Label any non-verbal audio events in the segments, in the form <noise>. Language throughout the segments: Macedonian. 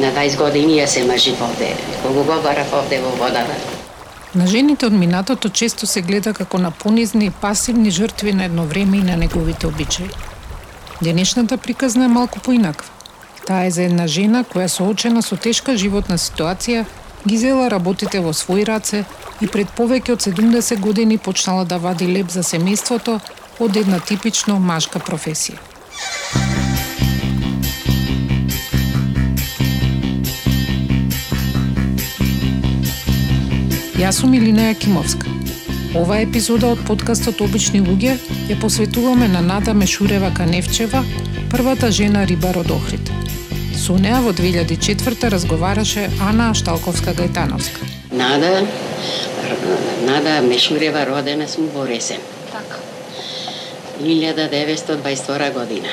На 20 години ја се мажив овде. Кога го барав овде во водата. На жените од минатото често се гледа како на понизни и пасивни жртви на едно време и на неговите обичаи. Денешната приказна е малку поинаква. Таа е за една жена која соочена со тешка животна ситуација ги зела работите во своји раце и пред повеќе од 70 години почнала да вади леп за семејството од една типично машка професија. Јас сум Илина Јакимовска. Ова епизода од подкастот Обични луѓе ја посветуваме на Нада Мешурева Каневчева, првата жена рибар од Охрид. Со неа во 2004 разговараше Ана Шталковска Гајтановска. Нада, Нада Мешурева родена сум во Ресен. Така. 1922 година.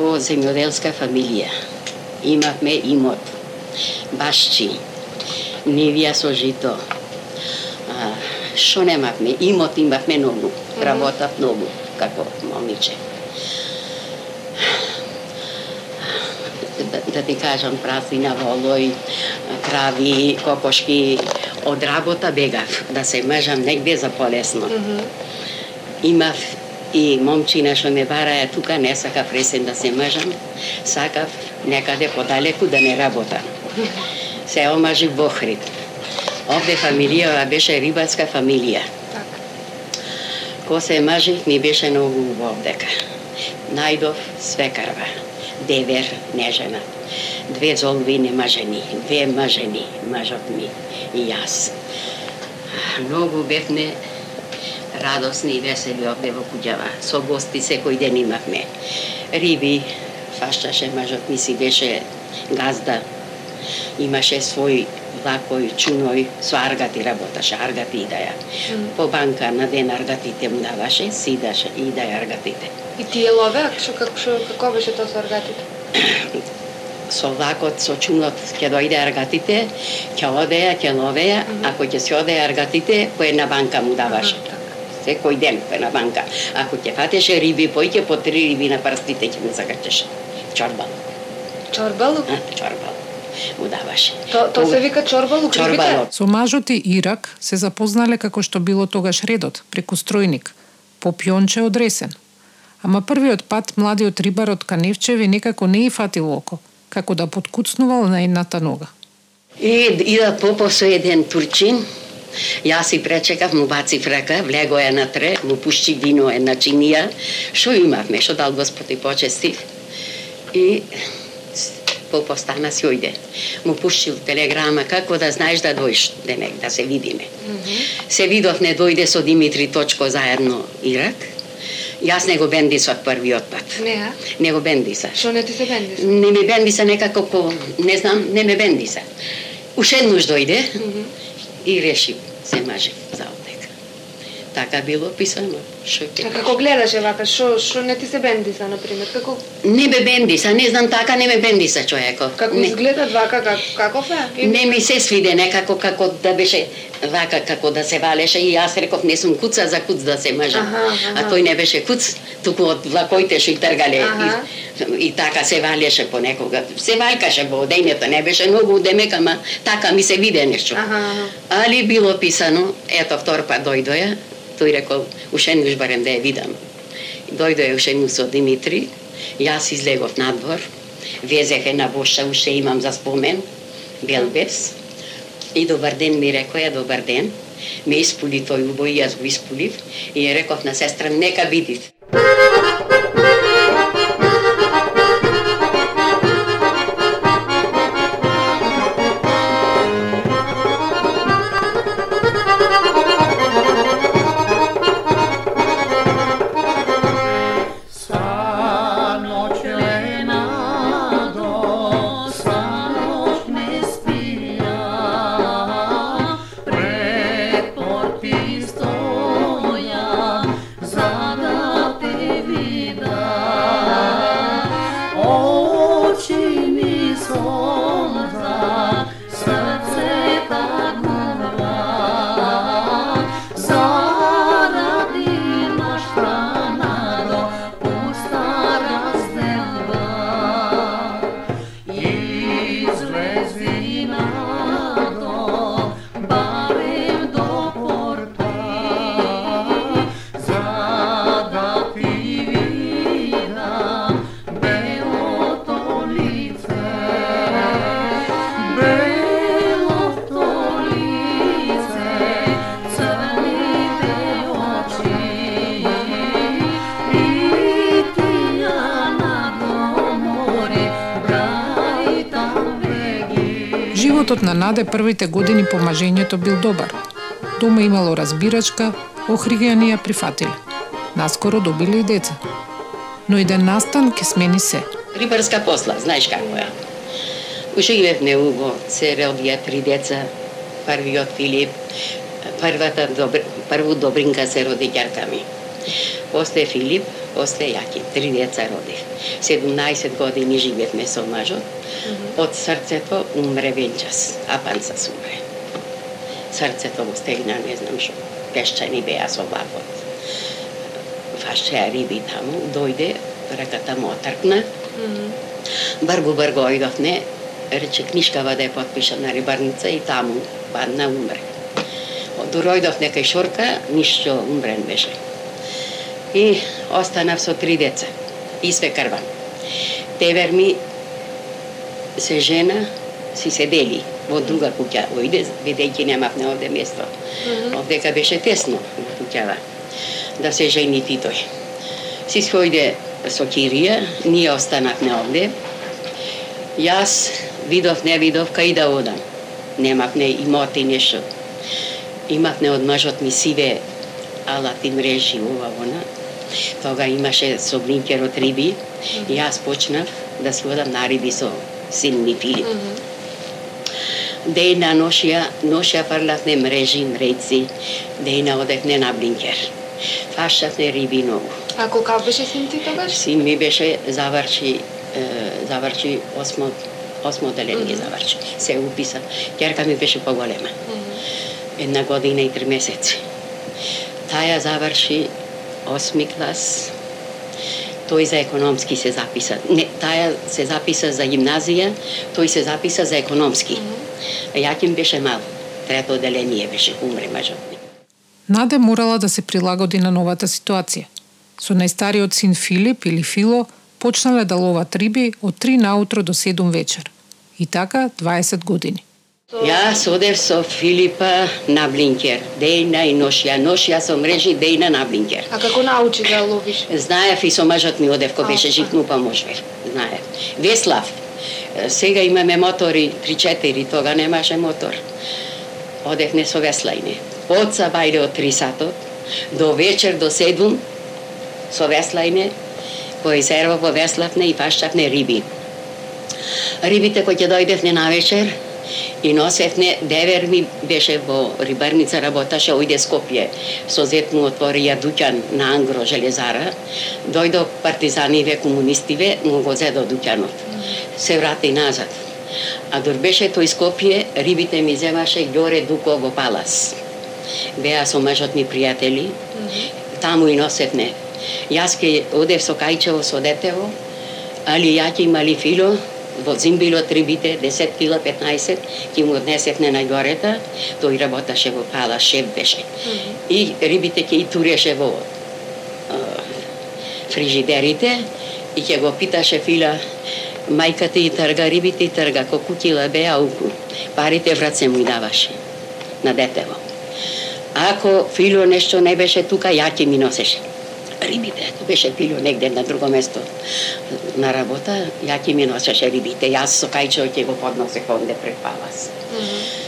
Во земјоделска фамилија. Имавме имот, башчи, невија со жито. А, шо немавме? Имот имавме многу. Работав многу, како момиче. Да, да ти кажам, прасина, волој, крави, кокошки, од работа бегав, да се мажам негде за полесно. Имав и момчина што ме бараја тука, не сакав ресен да се мажам, сакав некаде подалеку да не работам <laughs> се омажи во Охрид. Овде фамилија беше рибарска фамилија. Ко се мажив ми беше многу убав дека. Најдов свекарва, девер, нежена. Две золви немажени, две мажени, мажот ми и јас. Многу бевме радосни и весели овде во куќава. Со гости секој ден имавме. Риби, фашташе, мажот ми си беше газда, имаше свој лакој, чуној, со аргати работаше, аргати идаја. По банка на ден аргатите му даваше, си идаше, идаја аргатите. И тие ловеа, што како што како беше тоа со аргатите? <clears throat> Со лакот, со чунот ќе дојде аргатите, ќе одеја, ќе ловеја, ако ќе се одеја аргатите, по една банка му даваше. Аха, така. Секој ден по една банка. Ако ќе фатеше риби, појќе по три риби на прстите ќе му закачеше. Чорбал, Чорбалук? а, чорбал му даваше. То, то се вика чорбалук, рибите? Чорбалот. Со мажот и Ирак се запознале како што било тогаш редот, преку стројник, по пионче од Ресен. Ама првиот пат младиот рибар од Каневчеви некако не и фатил око, како да подкуцнувал на едната нога. И идат попо со еден турчин, Јас си пречекав, му бацив рака, влего е натре, му пушти вино една чинија, што имавме, што дал Господ и почестив. И попо стана си ојде. Му пуштил телеграма, како да знаеш да дојш, денек, да се видиме. Се видов, не дојде со Димитри Точко заедно Ирак. Јас не го бендисав првиот пат. Не, а? Не го бендиса. Што не ти се бендис? Не ме бендиса некако ко, не знам, не ме бендиса. Уште еднуш дојде и реши се мажи за одека. Така било писано. Шо ќе А како гледаше вака, што што не ти се бендиса на пример? Како Не ме бендиса, не знам така не ме бендиса човеков. како не, изгледат вака как, каков е? Не ми се свиде некако како да беше вака како да се валеше и јас реков не сум куца за куц да се мажам. Аха, аха. А тој не беше куц, туку од влакоите што и тргале Аха. и, и така се валеше понекога. Се валкаше во одењето, не беше многу удемек, ама така ми се виде нешто. Али било писано, ето втор пат дојдоја, тој рекол, уште еднаш барем да ја видам. Дојдоја уште еднаш со Димитри, јас излегов надвор, везех една боша, уште имам за спомен, белбес, и добар ден ми рекоја, добар ден, ме испули тој убој, јас го испулив, и ја реков на сестра, нека видите. Животот на Наде првите години по мажењето бил добар. Дома имало разбирачка, охригајани ја прифатиле. Наскоро добиле и деца. Но иден настан ке смени се. Рибарска посла, знаеш како е. Уживев уго, се родија три деца, првиот Филип, првата добр, прву Добринка се роди ќерка ми. После Филип, после Јаки, три деца родив. 17 години живеевме со мажот. Од срцето умре венчас, а панца умре. Срцето го стегна, не знам што, пешчани беа со вакот. Фашеа риби таму, дојде, раката му отркна. Бргу бргу ојдовне, рече книшкава да ја подпиша на рибарница и таму падна умре. Доројдов некај шорка, ништо умрен беше. И останав со три деца. И све крван. Тевер ми се жена, си се дели во друга куќа, ојде, бидејќи немавме овде место. Mm -hmm. Овдека беше тесно во куќава. Да се жени ти тој. Си својде со Кирија, ние останавме овде. Јас видов, не видов, кај да одам. Немавме имоти нешто. Имавме од мажот ми сиве алати мрежи ова она. Тога имаше со блинкерот риби. Mm -hmm. И јас почнав да си одам на риби со син ми Филип. Mm -hmm. Дејна ношија, ношија парлавме мрежи, мреци, дејна одевме на блинкер. Фашавме риби многу. А колка беше син ти тогаш? Син ми беше заврши заврши осмо осмо оделение mm -hmm. заврши. Се уписа. Ќерка ми беше поголема. Mm -hmm. Една година и три месеци. Таја заврши осми клас. Тој за економски се записа. Не, таја се записа за гимназија, тој се записа за економски. Mm -hmm. Јаким беше мал. Трето оделение беше, умре мажот ми. Наде морала да се прилагоди на новата ситуација. Со најстариот син Филип или Фило почнале да ловат риби од 3 наутро до 7 вечер. И така 20 години. Јас одев со Филипа на блинкер, дејна и ношја, ношја со мрежи, дејна на блинкер. А како научи да ловиш? Знаев и со мажот ми одев, кој беше жив, му поможбев. Знаев. Веслав. Сега имаме мотори, 3-4, тога немаше мотор. Одевме со веслајне. Од сабајде од 3 сатот, до вечер до 7, со веслајне, кој серва по веславне и паштавне риби. Рибите кои ќе дојдевне на вечер, и носевне, девер ми беше во рибарница, работаше, ојде Скопје, со зет му отворија дуќан на Ангро железара, дојдо партизаниве, комунистиве, му го зедо дуќанот. Се врати назад. А дор беше тој Скопје, рибите ми земаше Ѓоре Дуко во Палас. Беа со мажот ми пријатели, таму и носевне. Јас ке одев со Кајчево со детево, али ја ќе имали фило, во зимбилот рибите, 10 кила, 15, ќе му однесевне на горета, тој работаше во пала, шеф беше. Mm -hmm. И рибите ќе и туреше во а, фрижидерите и ќе го питаше фила, мајката и трга рибите и трга, колку кила беа уку, парите враце му даваше на детево. Ако фило нешто не беше тука, ја ќе ми носеше рибите. Беше пило негде на друго место на работа, ја ќе ми носеше рибите. Јас со кајчо ќе го подносех онде пред палас. Mm -hmm.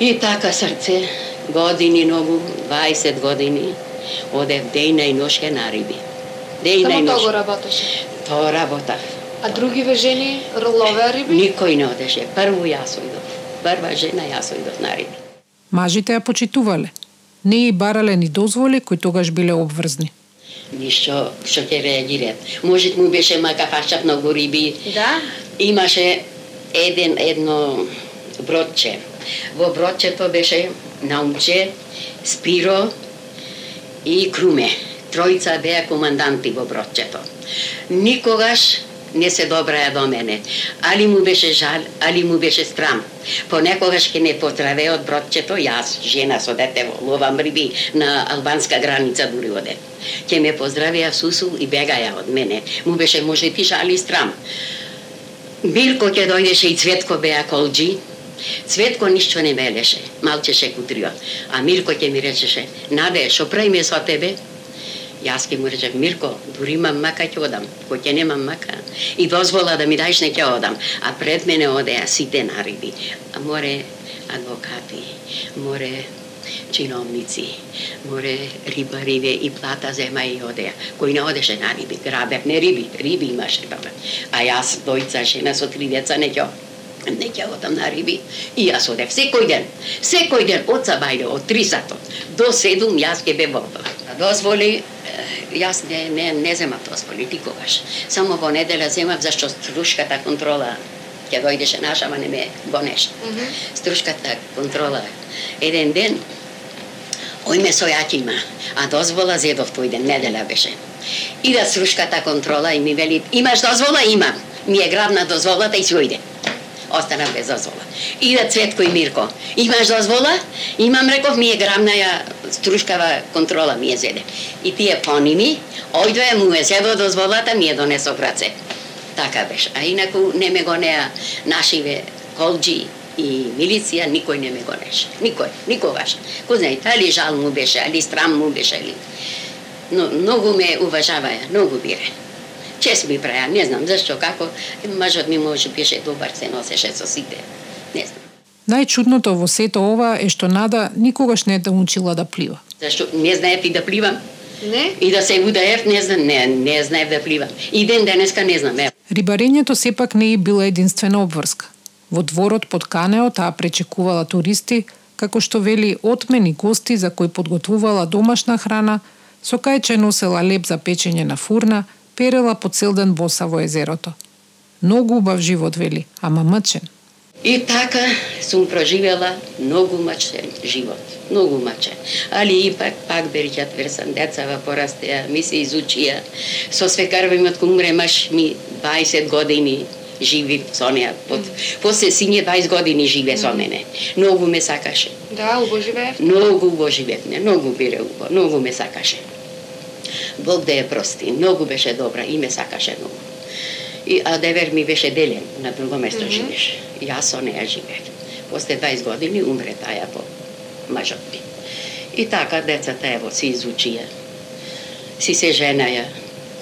И така срце, години многу, 20 години, одев дејна и ношке на риби. Дејна и ношке. Само работеше? Тоа работа. А други жени ловеа риби? Никој не одеше. Прво јас ојдов. Прва жена јас ојдов на риби. Мажите ја почитувале. Не и барале ни дозволи кои тогаш биле обврзни ништо што ќе реагираат. Может му беше мака фашав многу риби. Да. Имаше еден едно бродче. Во бродчето беше Наумче, Спиро и Круме. Тројца беа команданти во бродчето. Никогаш не се добраја до мене. Али му беше жал, али му беше страм. Понекогаш ке не потраве од бродчето, јас, жена со дете во ловам риби на албанска граница дури оде. Ке ме поздравеа Сусу и бегаја од мене. Му беше може ти жали страм. Мирко ќе дојдеше и Цветко беа колджи, Цветко ништо не малчеше кутрио. А Мирко ќе ми речеше, Наде, шо правиме со тебе? Јас ке му речев, Мирко, дури имам мака, ќе одам. Кој ќе немам мака. И дозвола да ми дајш не ќе одам. А пред мене одеа сите на риби. А море адвокати, море чиновници, море рибариве и плата зема и одеа. Кој не одеше на риби, грабев не риби, риби имаше баба. А јас дојца жена со три деца не ќе не ќе одам на риби. И јас одев секој ден. Секој ден од сабајде, од три сато до седум јас ќе бев Дозволи јас не, не, не земав дозволи никогаш. Само во неделя земав зашто струшката контрола ќе дојдеше наша, ама не ме гонеше. Mm -hmm. Струшката контрола еден ден Ој ме сојаќи има, а дозвола зедов тој ден, неделя беше. И да срушката контрола и ми вели, имаш дозвола? Имам. Ми е грабна дозволата и си ојде останав без дозвола. И да Цветко и Мирко, имаш дозвола? Имам, реков, ми е грабна ја струшкава контрола ми е зеде. И тие пони ми, му е зедо дозволата, ми е донесо раце. Така беше. А инаку не ме гонеа нашиве колджи и милиција никој не ме гонеше. Никој, никогаш. Ко знае, али жал му беше, али страм му беше, али... Но многу ме уважаваја, многу бире. Чест ми праја, не знам зашто, како, мажот ми може беше добар, се носеше со сите. Не знам. Најчудното во сето ова е што Нада никогаш не е учила да плива. Зашто не знаев и да пливам. Не? И да се удаев, не знам, не, не знаев да пливам. И ден денеска не знам, е. Рибарењето сепак не е била единствена обврска. Во дворот под Канео таа пречекувала туристи, како што вели отмени гости за кои подготвувала домашна храна, со кајче носела леп за печење на фурна, перела по цел ден боса во езерото. Многу убав живот, вели, ама мъчен. И така сум проживела многу мачен живот, многу мачен. Али и пак, пак берќат версам, децава порастеа, ми се изучија. Со свекарва имат кумре маш ми 20 години, живи со неа. Под, после сиње 20 години живе со мене. Многу ме сакаше. Да, убо живеев. Многу убо живеевме, многу бире убо, многу ме сакаше. Бог да ја прости, многу беше добра и ме сакаше многу. И, а Девер ми беше делен, на друго место mm -hmm. живеше. Јас со неа живеев. После 20 години умре таја по мажот ми. И така децата ево се изучија. Си се женаја,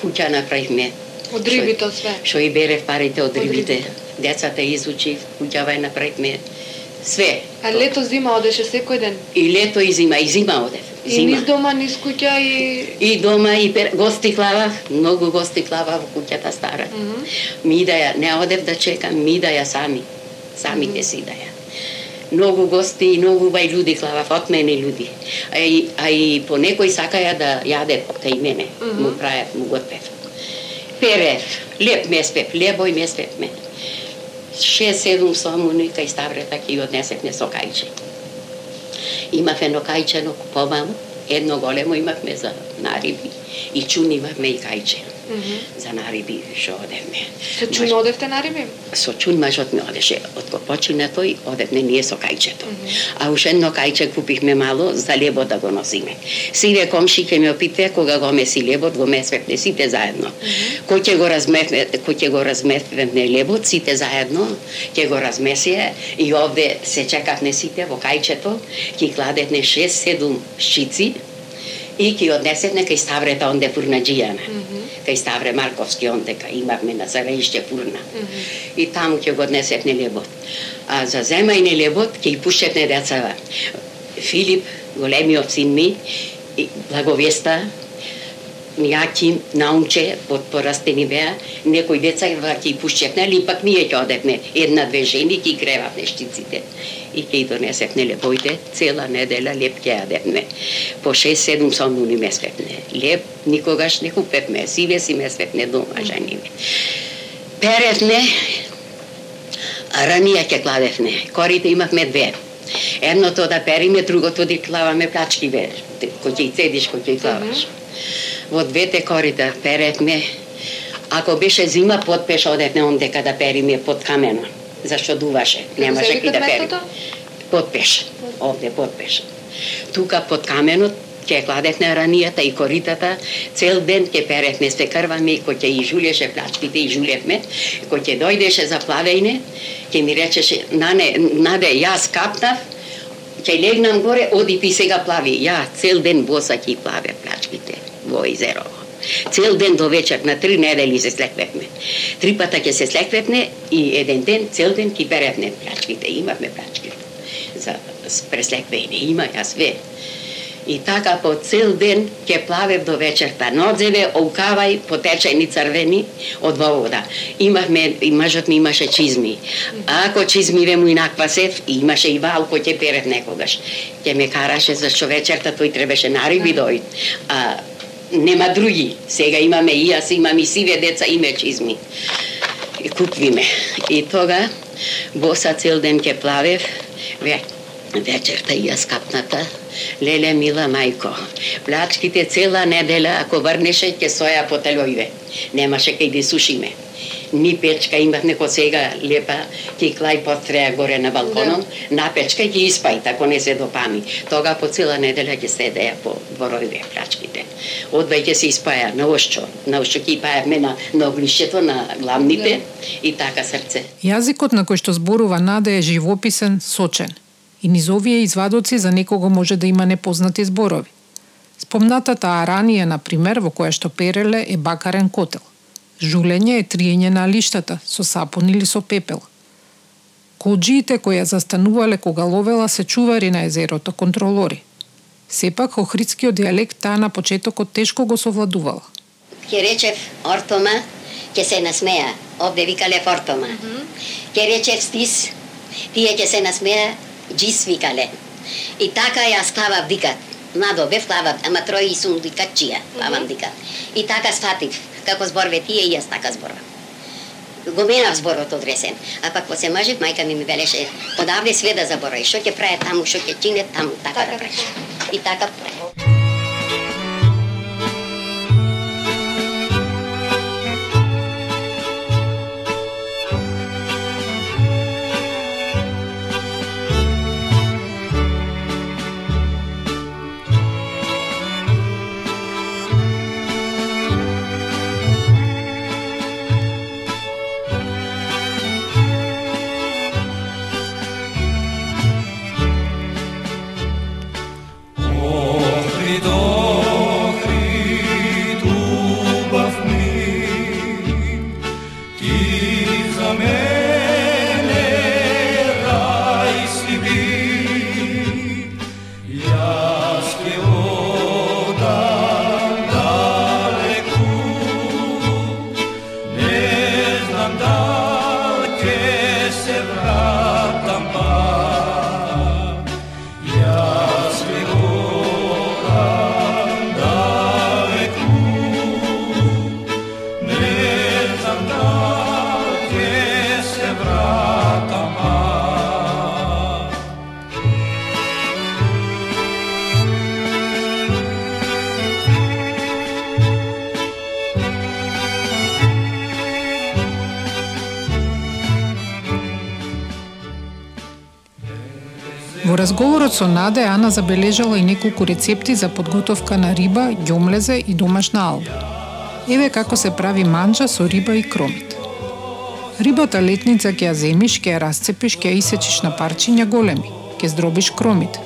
куќа направивме, Од рибите све. Што и бере парите од рибите. Децата изучи, куќава и направивме Све. А лето зима одеше секој ден? И лето и зима, и зима одев. Зима. И низ дома, низ куќа и... И дома, и пер... гости клава, многу гости клава во куќата стара. Mm -hmm. Ми да ја, не одев да чекам, ми да ја сами. сами mm -hmm. си да ја. Многу гости и многу бај луди клавав, од мене луди. А и, а и по некој сакаја да јаде кај мене, mm -hmm. му правев, му готвев. Перев, леп ме спев, лебој ме спев мене. 6-7 сомуни, кај ставрата ки ги однесевме со кајче. Имав едно кајче, но куповам, едно големо имавме за нариби и чун имавме и кајче mm -hmm. за нариби што одевме. Со чун одевте нариби? Со чун мажот ми одеше. Од кога почина тој, одевме ние со кајчето. Mm -hmm. А уште едно кајче купихме мало за лебо да го носиме. Сиве комши ме опите кога го меси лебот, го месвевме сите заедно. Mm -hmm. Кој ќе го размесне, кој ќе го лебот, сите заедно, ќе го размесие и овде се чекавме сите во кајчето, ќе кладевме 6-7 шици, и ќе однесевме кај Ставрета онде фурнаджијана. Mm -hmm. Кај Ставре Марковски онде кај имавме на Сараище фурна. Mm -hmm. И таму ќе го однесевме лебот. А за земајне лебот ќе и пуштевме децава. Филип, големиот син ми, и благовеста, Јаки, наумче, под порастени беа, некои деца ќе пушчевне, или пак ние ќе одевме една-две жени, ќе кревавме штиците и ќе донесевме лебојде, цела неделя леп ќе јадевме. По 6-7 сонуни ме свепне. Леп никогаш не купевме, сиве си месвевме дома жаниме. Перевме, а ранија ќе кладевме. Корите имавме две. Едното да периме, другото да клаваме плачкиве, кој ќе цедиш, кој ќе клаваш. Во двете корита перевме, Ако беше зима, подпеш одевме онде када периме под камено зашто дуваше, немаше ки да пери. Подпеш, овде подпеш. Тука под каменот ќе кладевме ранијата и коритата, цел ден ќе перевме крвами, кој ќе и жулеше плачките и жулевме, кој ќе дојдеше за плавење, ќе ми речеше, нане, наде, јас капнав, ќе легнам горе, оди ти сега плави. Ја цел ден боса ќе плаве плачките во Изерово. Цел ден до вечер, на три недели се слеквевме. Три пата ќе се слеквевме и еден ден, цел ден ќе беревме плачките. Имавме плачки за преслеквење. Има ја све. И така по цел ден ќе плавев до вечерта. Нодзеве, оукавај, потечени црвени од вода. Имавме, и мажот ми имаше чизми. А ако чизмиве му инаква сев, имаше и валко ќе перев некогаш. Ќе ме караше за што вечерта тој требаше на риби дојд. А нема други. Сега имаме и јас, имам и сиве деца, име чизми. И купвиме. И тога, боса цел ден ќе плавев, ве, вечерта и јас капната, леле мила мајко, плачките цела неделя, ако врнеше, ќе соја по телојве. Немаше кај да сушиме ни печка имавме ко сега лепа кикла и потреа горе на балконом, да. на печка и ги испаи, тако не се допами. Тога по цела неделя ќе седеа по дворовите плачките. Одвај ќе се испаја на ошчо, на ошчо ќе ипајавме на, на оглишето на главните да. и така срце. Јазикот на кој што зборува Нада е живописен, сочен. И низ овие извадоци за некого може да има непознати зборови. Спомнатата аранија, на пример, во која што переле, е бакарен котел – Жулење е триење на лиштата, со сапун или со пепел. Коджиите кои ја застанувале кога ловела се чувари на езерото, контролори. Сепак, охридскиот диалект таа на почетокот тешко го совладувала. Ке речев ортома, ќе се насмеа. Овде викале ортома. Mm -hmm. Ке речев стис, тие ќе се насмеа, джис викале. И така ја ставав дикат. Надо бев клавав, ама трои сум дикачија, mm -hmm. дикат. И така сфатив како зборве тие и јас така зборувам. Го менав зборот одресен. А пак се мажев, мајка ми ми велеше, одавде све да заборави, што ќе прави таму, што ќе чине таму, така, така да. И така прави. Разговорот со Наде, Ана забележала и неколку рецепти за подготовка на риба, ѓомлезе и домашна алба. Еве како се прави манџа со риба и кромит. Рибата летница ќе ја земиш, ќе ја расцепиш, ќе ја исечиш на парчиња големи, ќе здробиш кромит.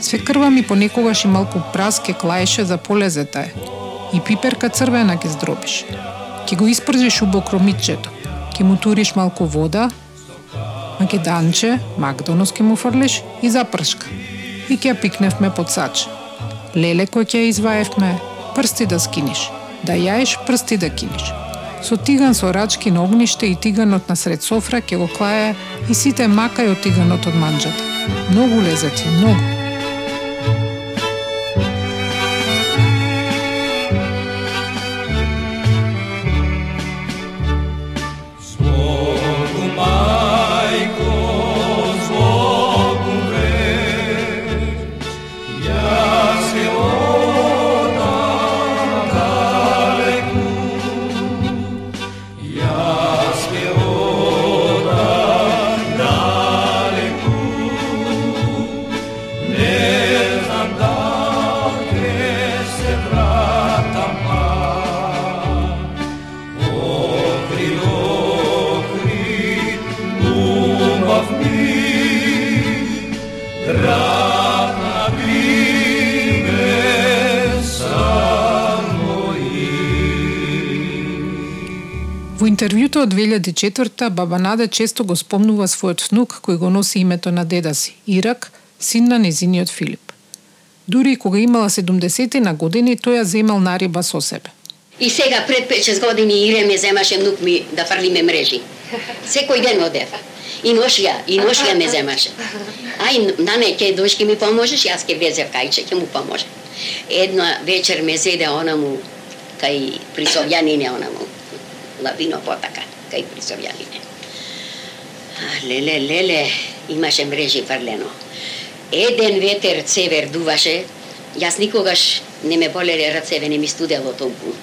Све крва ми понекогаш и малку прас ќе клаеше за полезета е. И пиперка црвена ќе здробиш. Ќе го испржиш убо кромитчето. Ќе му туриш малку вода, македанче, макдонос ке му фрлиш и запршка. И ќе пикневме под сач. Леле кој ќе изваевме, прсти да скиниш. Да јаеш, прсти да киниш. Со тиган со рачки на огниште и тиганот на сред софра ќе го клаја и сите макај од тиганот од манџата. Многу лезати, многу. Интервјуто од 2004 баба Наде често го спомнува својот внук кој го носи името на деда си, Ирак, син на незиниот Филип. Дури кога имала 70 на години, тој ја земал нариба со себе. И сега пред 5-6 години Ире ме земаше внук ми да фрлиме мрежи. Секој ден одев. И ношија, и ношија ме земаше. Ај, нане, ќе дошки ми поможеш, јас ќе везев кајче, ќе му поможе. Една вечер ме зеде она му, кај присовјанине она му, лавино потака, кај присовјанине. Леле, леле, имаше мрежи фрлено. Еден ветер цевер дуваше, јас никогаш не ме болеле рацеве, не ми студело толку.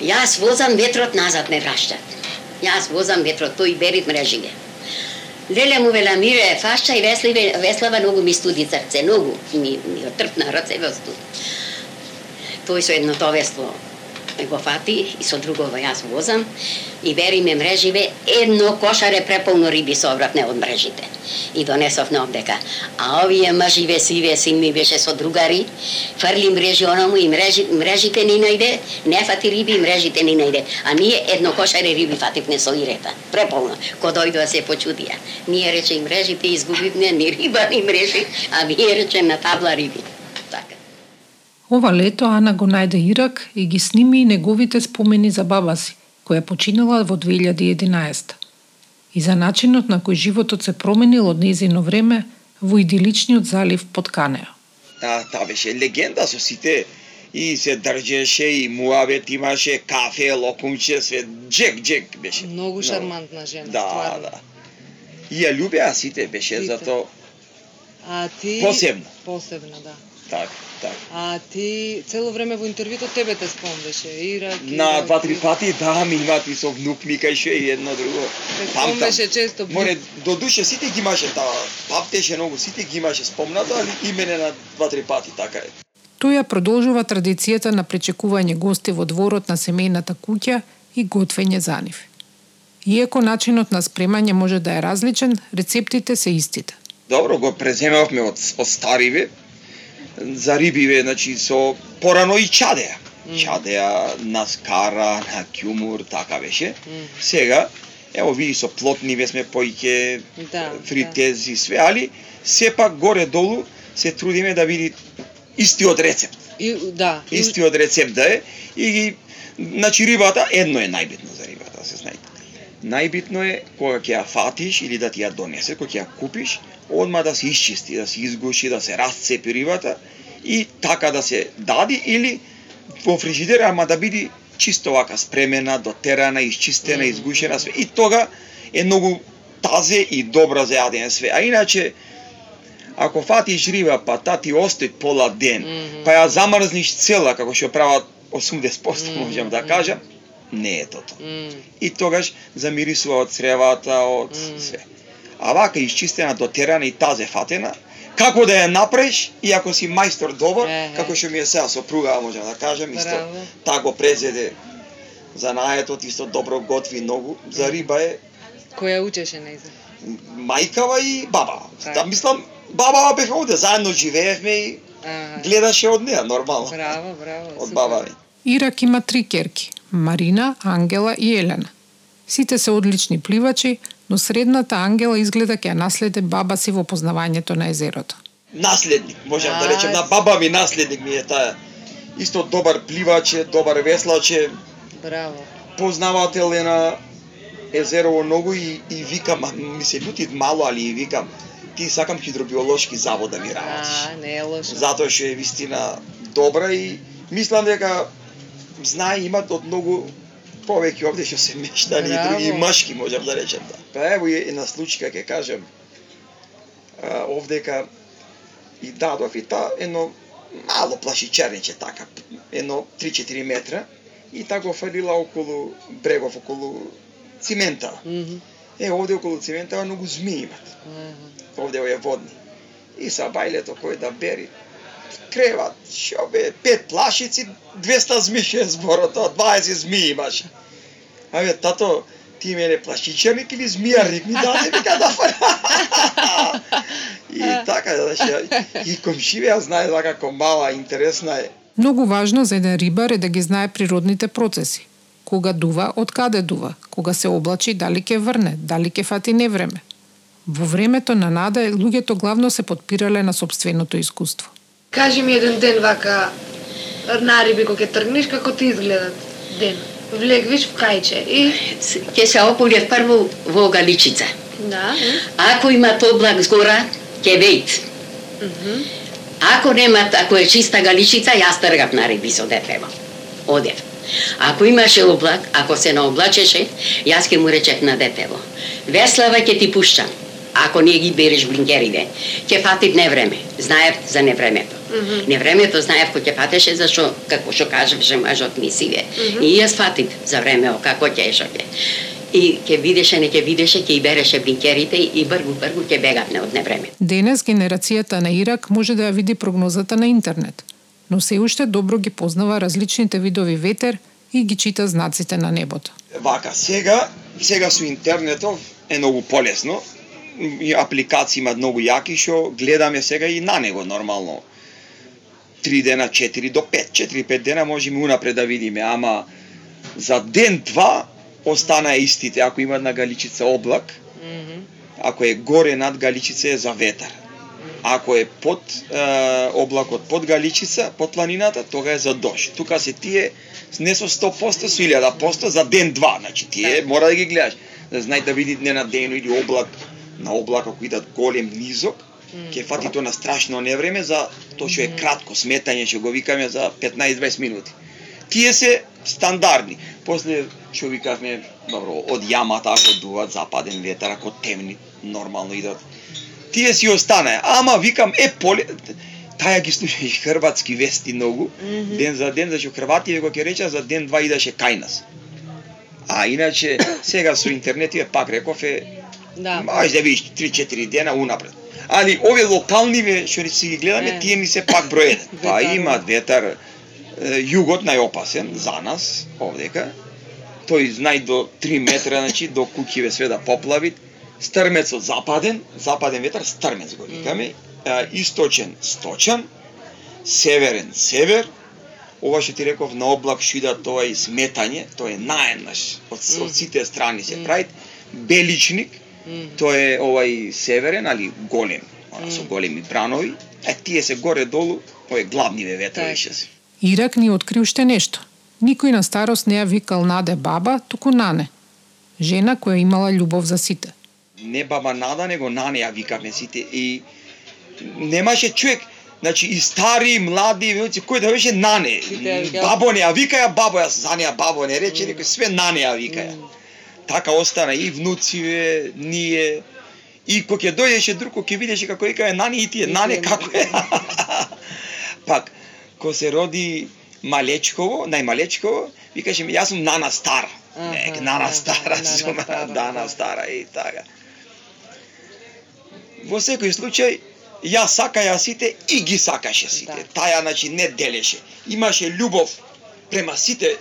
Јас возам ветрот назад ме вращат. Јас возам ветрот, тој берит мрежиге. Леле му вела мире, фашча и весливе, веслава многу ми студи срце, многу ми, ми отрпна рацеве студ. Тој со едно товество го фати и со другого јас возам и вери ме мреживе, едно кошаре преполно риби со обратне од мрежите. И донесов на обдека. А овие маживе сиве син ми беше со другари, фрли мрежи онаму и мрежи, мрежите ни најде, не фати риби и мрежите ни најде. А ние едно кошаре риби фативне со ирета. Преполно. Ко дојдоа се почудија. Ние рече и мрежите изгубивне ни риба ни мрежи, а вие рече на табла риби. Ова лето Ана го најде Ирак и ги сними и неговите спомени за баба си, која починала во 2011 и за начинот на кој животот се променил од незино време во идиличниот залив под Канеа. Та, та беше легенда со сите и се држеше и муавет имаше кафе, локумче, све джек джек беше. Многу шармантна жена, Да, стварно. да. И ја љубеа сите беше Сите. зато А ти Посебно. Посебно, да. Так, так. А ти цело време во интервјуто тебе те спомнеше, Ирак. На два-три Ирак. пати да ми имаат и со внук ми кајше и едно друго. Те спомнеше често. Море до душе сите ги имаше таа. Памтеше многу, сите ги имаше спомнато, али и мене на два-три пати така е. Тој ја продолжува традицијата на пречекување гости во дворот на семејната куќа и готвење за нив. Иако начинот на спремање може да е различен, рецептите се истите. Добро, го преземавме од, од стариве, за рибиве, значи со порано и чадеа. Чадеа, на скара, на кјумур, така беше. Сега, ево види со плотниве сме поиќе, Да, фритези, све, али сепак горе-долу се трудиме да види истиот рецепт. И, да. и- Истиот рецепт да е и ги значи рибата едно е најбитно за рибата, се знае. Најбитно е кога ќе ја фатиш или да ти ја донесе, кога ќе ја купиш, одма да се исчисти, да се изгуши, да се расцепи рибата и така да се дади или во фрижидер, ама да биде чисто вака спремена, дотерана, изчистена, Мгм. изгушена све. И тога е многу тазе и добра за јадење све. А иначе ако фатиш риба, па та ти остои пола ден, Мгм. па ја замрзниш цела, како што прават 80%, Мгм, можам да кажам, не е тото. М, И тогаш замирисува од цревата, од Мм. све. А вака изчистена, дотерана и тазе фатена, како да ја направиш, и ако си мајстор добар, Ехе. како што ми е сега сопруга, можам да кажам, исто Браво. та го презеде за наетот, исто добро готви многу. За риба е Која учеше нејзе? мајкава и баба. Така. Да, мислам, баба беха овде, заедно живеевме и Ага. гледаше од неа, нормално. Браво, браво. Од супер. баба ми. Ирак има три керки – Марина, Ангела и Елена. Сите се одлични пливачи, но средната Ангела изгледа ќе наследе баба си во познавањето на езерото. Наследник, можам да речем, на баба ми наследник ми е таа. Исто добар пливаче, добар веслаче, Браво. познавател е на езерово многу и, и викам, ми се љутит мало, али и викам, ти сакам хидробиолошки завод да ми работиш. А, не е лошо. Затоа што е вистина добра и мислам дека знае имат од многу повеќе овде што се мештани и други машки можам да речем да. Па ево и една случка ќе кажем а, овдека и дадов и та едно мало плашичарниче така, едно 3-4 метра и та го фалила околу брегов, околу цимента. Мгм. Е, овде околу цимента многу змии имат Ага. овде е водни. И са бајлето кој да бери креват, шо бе, пет плашици, 200 змии е зборот, тоа 20 змии имаше. А бе, тато, ти мене плашичарник или змијарник ми даде, вика да. И така, значи, и комшиве, ја знае вака како мала, интересна е. Многу важно за еден рибар е да ги знае природните процеси. Кога дува, од каде дува? Кога се облачи, дали ќе врне? Дали ќе фати невреме? Во времето на нада луѓето главно се подпирале на собственото искуство. Кажи ми еден ден вака на риби кога ќе тргнеш како ти изгледат ден. Влегвиш в кајче и Ќе се ополјев прво во Галичица. да, Ако имат облак згора, ќе вејт. Ако немат, ако е чиста Галичица, јас тргав на риби со детево. Одев. Ако имаше облак, ако се наоблачеше, јас ќе му речев на детево. Веслава ќе ти пуштам. Ако не ги береш блинкерите, ќе фатив невреме. Знаев за невремето. Невремето знаев кој ќе фатеше, зашто, како што кажеше мажот ми сиве. И јас фатив за време, како ќе што ќе. И ќе видеше, не ќе видеше, ќе и береше блинкерите и бргу, бргу ќе бегавне од невреме. Денес генерацијата на Ирак може да ја види прогнозата на интернет, но се уште добро ги познава различните видови ветер и ги чита знаците на небото. Вака, сега, сега со интернетов е многу полесно. И апликации имаат многу јаки што гледаме сега и на него нормално. Три дена, 4 до 5, 4-5 дена можеме унапред да видиме, ама за ден два остана истите ако има на Галичица облак, ако е горе над Галичица е за ветар. Ако е под е, облакот под Галичица, под планината, тога е за дожд. Тука се тие не со 100%, со 1000% за ден два, значи тие мора да ги гледаш. Да знај да види не на ден или облак на облак ако идат голем низок, ќе фати тоа на страшно невреме за тоа што е кратко сметање што го викаме за 15-20 минути. Тие се стандардни. После што викавме, добро, од јамата ако дуват западен ветер, ако темни нормално идат. Тие си останаа, ама викам е поле таја ги слушаш <laughs> хрватски вести многу, ден за ден, зашто хрвативе го ќе реча за ден два идеше кај нас. А иначе <coughs> сега со интернет е пак реков е да. Може да видиш 3-4 дена унапред. Али овие локалниве што ни си ги гледаме, Е. тие ни се пак број еден. <laughs> Па имаат ветар југот најопасен за нас овдека. Тој знај до 3 метра, значи до куќиве све да поплави. Стрмецот западен, западен ветар стрмец го викаме. Источен сточан, северен север. Ова што ти реков на облак што идат тоа и сметање, тоа е наеднаш од, од сите страни се прави. Беличник, Тоа е овај северен, али голем, она со големи бранови. Е, тие се горе-долу, овие главниве ветрови Така. ще се. Ирак ни откри уште нешто. Никој на старост не ја викал Наде баба, туку Нане. Жена која имала љубов за сите. Не баба Нада, него Нане ја викавме сите и немаше човек, значи и стари, и млади, веќе кој да беше Нане. Бабо не ја викаја, бабо ја за неја бабо не рече, некој све Нане ја викаја. Така остана и внуциве, ние, и кога ќе дојдеше друг, кога ќе видеше како викае Нани и тие, Нане како е. <laughs> Пак, кога се роди Малечково, најмалечково, викаше ми, јас сум Нана Стара. Не, Нана Стара Нана сум, Стара, <laughs> Нана да. Стара и така. Во секој случај, јас сакаја сите и ги сакаше сите. Да. Таја, значи, не делеше. Имаше љубов према сите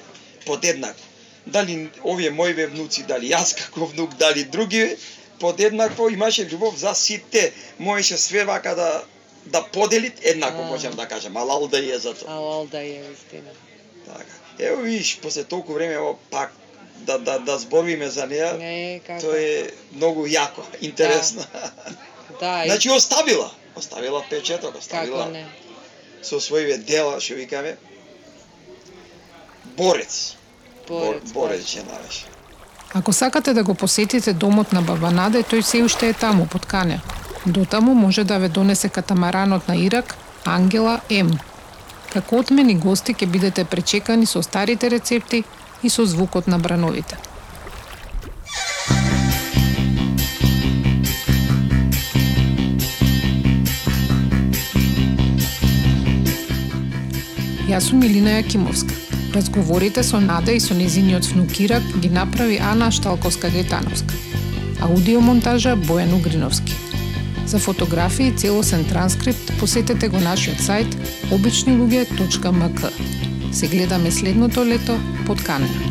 подеднакво. Дали овие моиве внуци, дали јас како внук, дали други, подеднакво имаше љубов за сите. Можеше све вака да да подели еднакво, А. можам да кажам, алал да е за тоа. Алал да е вистина. Така. Ево видиш, после толку време ево пак да да да зборуваме за неа, Не, како? тоа е многу јако, интересно. Да, <laughs> и Значи оставила, оставила печеток, оставила како не. со своите дела, што викаме. Борец. Борец, борец. Ако сакате да го посетите домот на баба Наде, тој се уште е таму, под Каня. Дотаму може да ве донесе катамаранот на Ирак, Ангела М. Како отмени гости ќе бидете пречекани со старите рецепти и со звукот на брановите. Јас сум Милина Јакимовска. Разговорите со Нада и со незиниот внукирак ги направи Ана Шталковска-Гетановска. Аудиомонтажа Бојан Угриновски. За фотографии и целосен транскрипт посетете го нашиот сајт обичнилуѓе.мк. Се гледаме следното лето под Канеа.